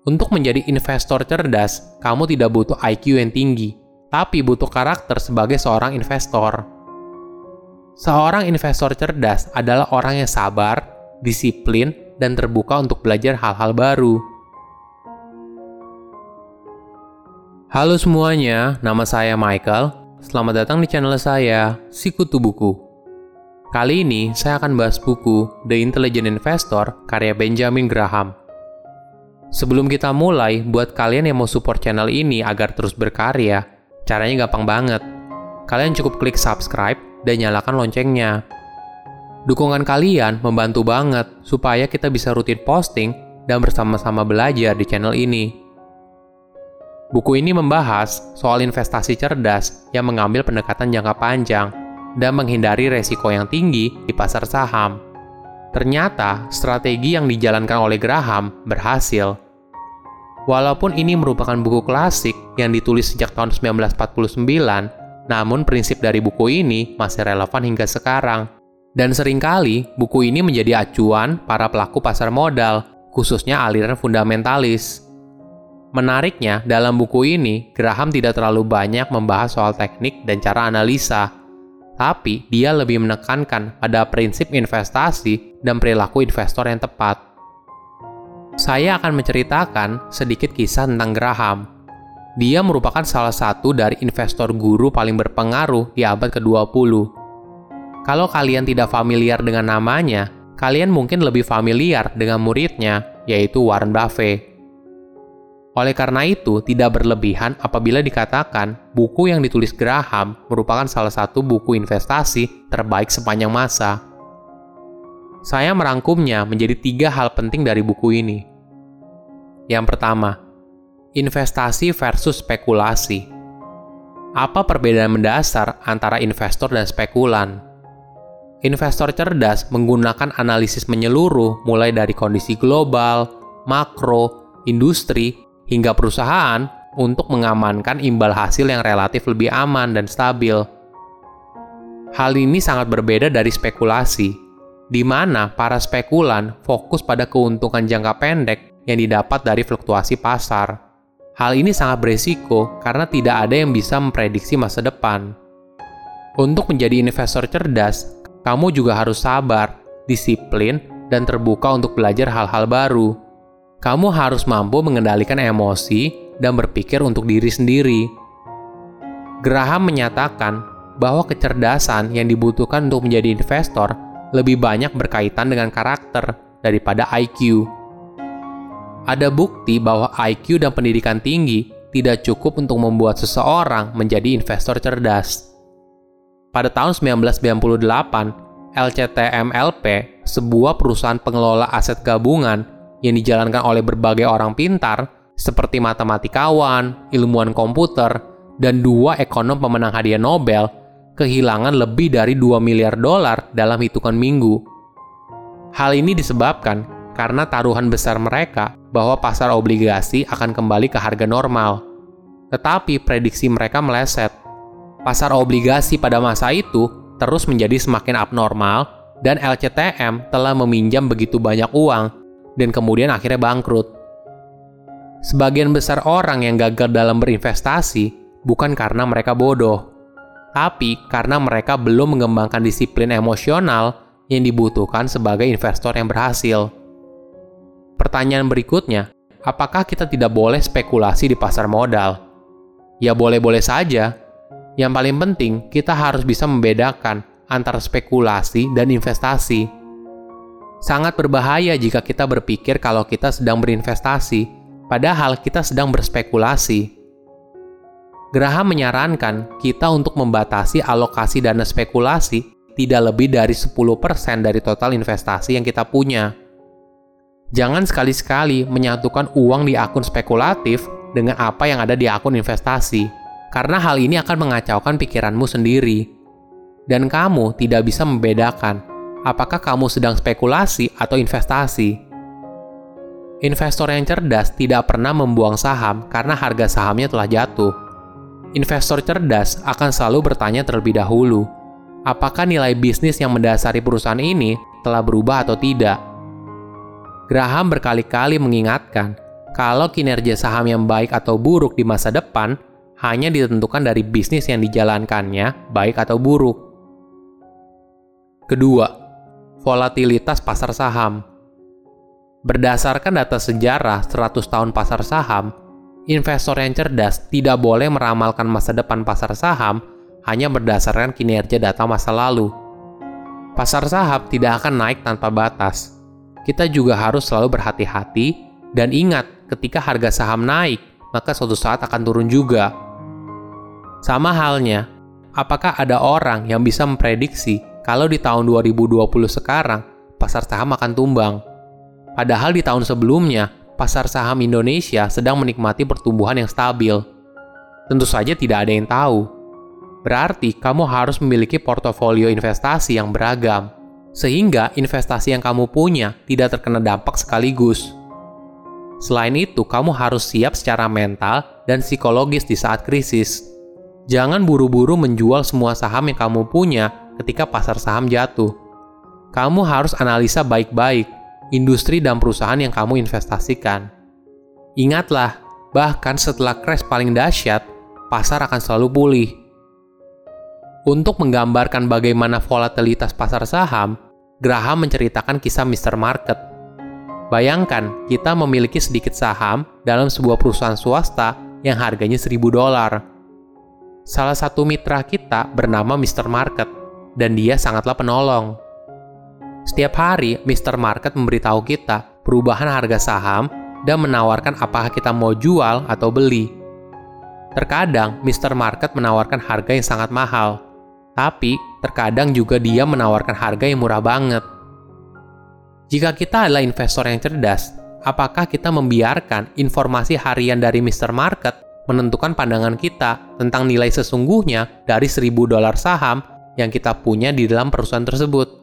Untuk menjadi investor cerdas, kamu tidak butuh IQ yang tinggi, tapi butuh karakter sebagai seorang investor. Seorang investor cerdas adalah orang yang sabar, disiplin, dan terbuka untuk belajar hal-hal baru. Halo semuanya, nama saya Michael. Selamat datang di channel saya, Sikutu Buku. Kali ini saya akan bahas buku The Intelligent Investor karya Benjamin Graham. Sebelum kita mulai, buat kalian yang mau support channel ini agar terus berkarya, caranya gampang banget. Kalian cukup klik subscribe dan nyalakan loncengnya. Dukungan kalian membantu banget supaya kita bisa rutin posting dan bersama-sama belajar di channel ini. Buku ini membahas soal investasi cerdas yang mengambil pendekatan jangka panjang dan menghindari resiko yang tinggi di pasar saham. Ternyata, strategi yang dijalankan oleh Graham berhasil. Walaupun ini merupakan buku klasik yang ditulis sejak tahun 1949, namun prinsip dari buku ini masih relevan hingga sekarang. Dan sering kali, buku ini menjadi acuan para pelaku pasar modal, khususnya aliran fundamentalis. Menariknya, dalam buku ini, Graham tidak terlalu banyak membahas soal teknik dan cara analisa, tapi dia lebih menekankan pada prinsip investasi dan perilaku investor yang tepat. Saya akan menceritakan sedikit kisah tentang Graham. Dia merupakan salah satu dari investor guru paling berpengaruh di abad ke-20. Kalau kalian tidak familiar dengan namanya, kalian mungkin lebih familiar dengan muridnya, yaitu Warren Buffett. Oleh karena itu, tidak berlebihan apabila dikatakan buku yang ditulis Graham merupakan salah satu buku investasi terbaik sepanjang masa. Saya merangkumnya menjadi tiga hal penting dari buku ini. Yang pertama, investasi versus spekulasi. Apa perbedaan mendasar antara investor dan spekulan? Investor cerdas menggunakan analisis menyeluruh mulai dari kondisi global, makro, industri, hingga perusahaan untuk mengamankan imbal hasil yang relatif lebih aman dan stabil. Hal ini sangat berbeda dari spekulasi, di mana para spekulan fokus pada keuntungan jangka pendek yang didapat dari fluktuasi pasar. Hal ini sangat beresiko karena tidak ada yang bisa memprediksi masa depan. Untuk menjadi investor cerdas, kamu juga harus sabar, disiplin, dan terbuka untuk belajar hal-hal baru kamu harus mampu mengendalikan emosi dan berpikir untuk diri sendiri. Graham menyatakan bahwa kecerdasan yang dibutuhkan untuk menjadi investor lebih banyak berkaitan dengan karakter daripada IQ. Ada bukti bahwa IQ dan pendidikan tinggi tidak cukup untuk membuat seseorang menjadi investor cerdas. Pada tahun 1998, LCTMLP, sebuah perusahaan pengelola aset gabungan, yang dijalankan oleh berbagai orang pintar seperti matematikawan, ilmuwan komputer, dan dua ekonom pemenang hadiah Nobel kehilangan lebih dari 2 miliar dolar dalam hitungan minggu. Hal ini disebabkan karena taruhan besar mereka bahwa pasar obligasi akan kembali ke harga normal. Tetapi prediksi mereka meleset. Pasar obligasi pada masa itu terus menjadi semakin abnormal dan LCTM telah meminjam begitu banyak uang dan kemudian akhirnya bangkrut. Sebagian besar orang yang gagal dalam berinvestasi bukan karena mereka bodoh, tapi karena mereka belum mengembangkan disiplin emosional yang dibutuhkan sebagai investor yang berhasil. Pertanyaan berikutnya, apakah kita tidak boleh spekulasi di pasar modal? Ya boleh-boleh saja. Yang paling penting, kita harus bisa membedakan antara spekulasi dan investasi Sangat berbahaya jika kita berpikir kalau kita sedang berinvestasi, padahal kita sedang berspekulasi. Graham menyarankan kita untuk membatasi alokasi dana spekulasi tidak lebih dari 10% dari total investasi yang kita punya. Jangan sekali-sekali menyatukan uang di akun spekulatif dengan apa yang ada di akun investasi, karena hal ini akan mengacaukan pikiranmu sendiri. Dan kamu tidak bisa membedakan apakah kamu sedang spekulasi atau investasi. Investor yang cerdas tidak pernah membuang saham karena harga sahamnya telah jatuh. Investor cerdas akan selalu bertanya terlebih dahulu, apakah nilai bisnis yang mendasari perusahaan ini telah berubah atau tidak. Graham berkali-kali mengingatkan kalau kinerja saham yang baik atau buruk di masa depan hanya ditentukan dari bisnis yang dijalankannya, baik atau buruk. Kedua, volatilitas pasar saham. Berdasarkan data sejarah 100 tahun pasar saham, investor yang cerdas tidak boleh meramalkan masa depan pasar saham hanya berdasarkan kinerja data masa lalu. Pasar saham tidak akan naik tanpa batas. Kita juga harus selalu berhati-hati dan ingat ketika harga saham naik, maka suatu saat akan turun juga. Sama halnya, apakah ada orang yang bisa memprediksi kalau di tahun 2020 sekarang pasar saham akan tumbang? Padahal di tahun sebelumnya, pasar saham Indonesia sedang menikmati pertumbuhan yang stabil. Tentu saja tidak ada yang tahu. Berarti kamu harus memiliki portofolio investasi yang beragam, sehingga investasi yang kamu punya tidak terkena dampak sekaligus. Selain itu, kamu harus siap secara mental dan psikologis di saat krisis. Jangan buru-buru menjual semua saham yang kamu punya ketika pasar saham jatuh. Kamu harus analisa baik-baik industri dan perusahaan yang kamu investasikan. Ingatlah, bahkan setelah crash paling dahsyat, pasar akan selalu pulih. Untuk menggambarkan bagaimana volatilitas pasar saham, Graham menceritakan kisah Mr. Market. Bayangkan, kita memiliki sedikit saham dalam sebuah perusahaan swasta yang harganya 1000 dolar. Salah satu mitra kita bernama Mr. Market, dan dia sangatlah penolong. Setiap hari, Mr. Market memberitahu kita perubahan harga saham dan menawarkan apakah kita mau jual atau beli. Terkadang, Mr. Market menawarkan harga yang sangat mahal, tapi terkadang juga dia menawarkan harga yang murah banget. Jika kita adalah investor yang cerdas, apakah kita membiarkan informasi harian dari Mr. Market menentukan pandangan kita tentang nilai sesungguhnya dari 1000 dolar saham yang kita punya di dalam perusahaan tersebut?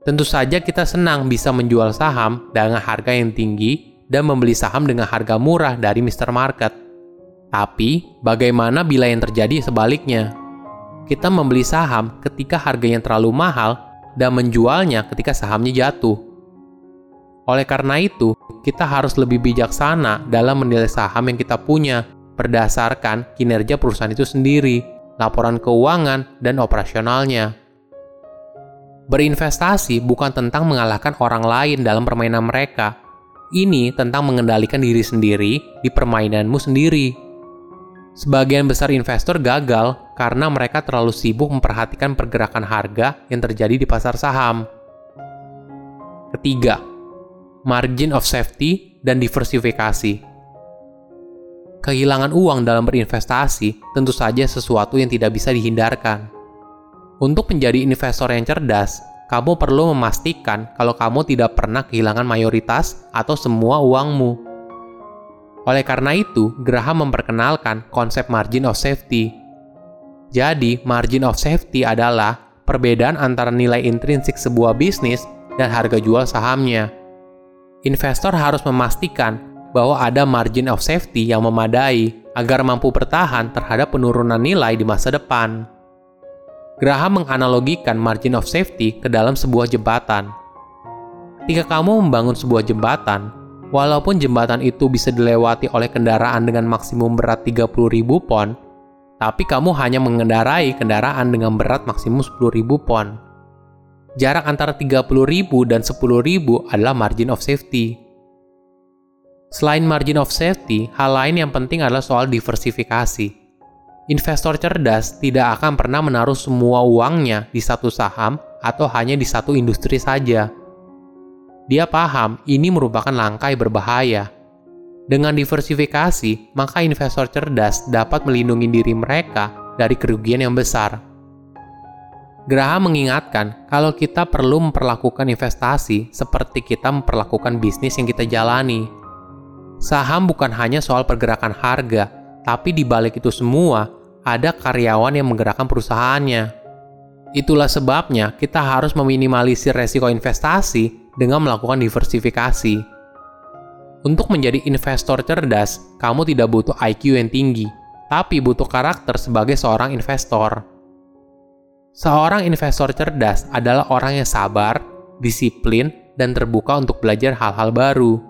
Tentu saja kita senang bisa menjual saham dengan harga yang tinggi dan membeli saham dengan harga murah dari Mr. Market. Tapi, bagaimana bila yang terjadi sebaliknya? Kita membeli saham ketika harganya terlalu mahal dan menjualnya ketika sahamnya jatuh. Oleh karena itu, kita harus lebih bijaksana dalam menilai saham yang kita punya berdasarkan kinerja perusahaan itu sendiri, laporan keuangan, dan operasionalnya. Berinvestasi bukan tentang mengalahkan orang lain dalam permainan mereka. Ini tentang mengendalikan diri sendiri di permainanmu sendiri. Sebagian besar investor gagal karena mereka terlalu sibuk memperhatikan pergerakan harga yang terjadi di pasar saham. Ketiga, margin of safety dan diversifikasi. Kehilangan uang dalam berinvestasi tentu saja sesuatu yang tidak bisa dihindarkan untuk menjadi investor yang cerdas, kamu perlu memastikan kalau kamu tidak pernah kehilangan mayoritas atau semua uangmu. Oleh karena itu, Graham memperkenalkan konsep margin of safety. Jadi, margin of safety adalah perbedaan antara nilai intrinsik sebuah bisnis dan harga jual sahamnya. Investor harus memastikan bahwa ada margin of safety yang memadai agar mampu bertahan terhadap penurunan nilai di masa depan. Graham menganalogikan margin of safety ke dalam sebuah jembatan. Ketika kamu membangun sebuah jembatan, walaupun jembatan itu bisa dilewati oleh kendaraan dengan maksimum berat 30.000 pon, tapi kamu hanya mengendarai kendaraan dengan berat maksimum 10.000 pon. Jarak antara 30.000 dan 10.000 adalah margin of safety. Selain margin of safety, hal lain yang penting adalah soal diversifikasi. Investor cerdas tidak akan pernah menaruh semua uangnya di satu saham atau hanya di satu industri saja. Dia paham ini merupakan langkah yang berbahaya. Dengan diversifikasi, maka investor cerdas dapat melindungi diri mereka dari kerugian yang besar. Graham mengingatkan kalau kita perlu memperlakukan investasi seperti kita memperlakukan bisnis yang kita jalani. Saham bukan hanya soal pergerakan harga, tapi di balik itu semua ada karyawan yang menggerakkan perusahaannya. Itulah sebabnya kita harus meminimalisir resiko investasi dengan melakukan diversifikasi. Untuk menjadi investor cerdas, kamu tidak butuh IQ yang tinggi, tapi butuh karakter sebagai seorang investor. Seorang investor cerdas adalah orang yang sabar, disiplin, dan terbuka untuk belajar hal-hal baru.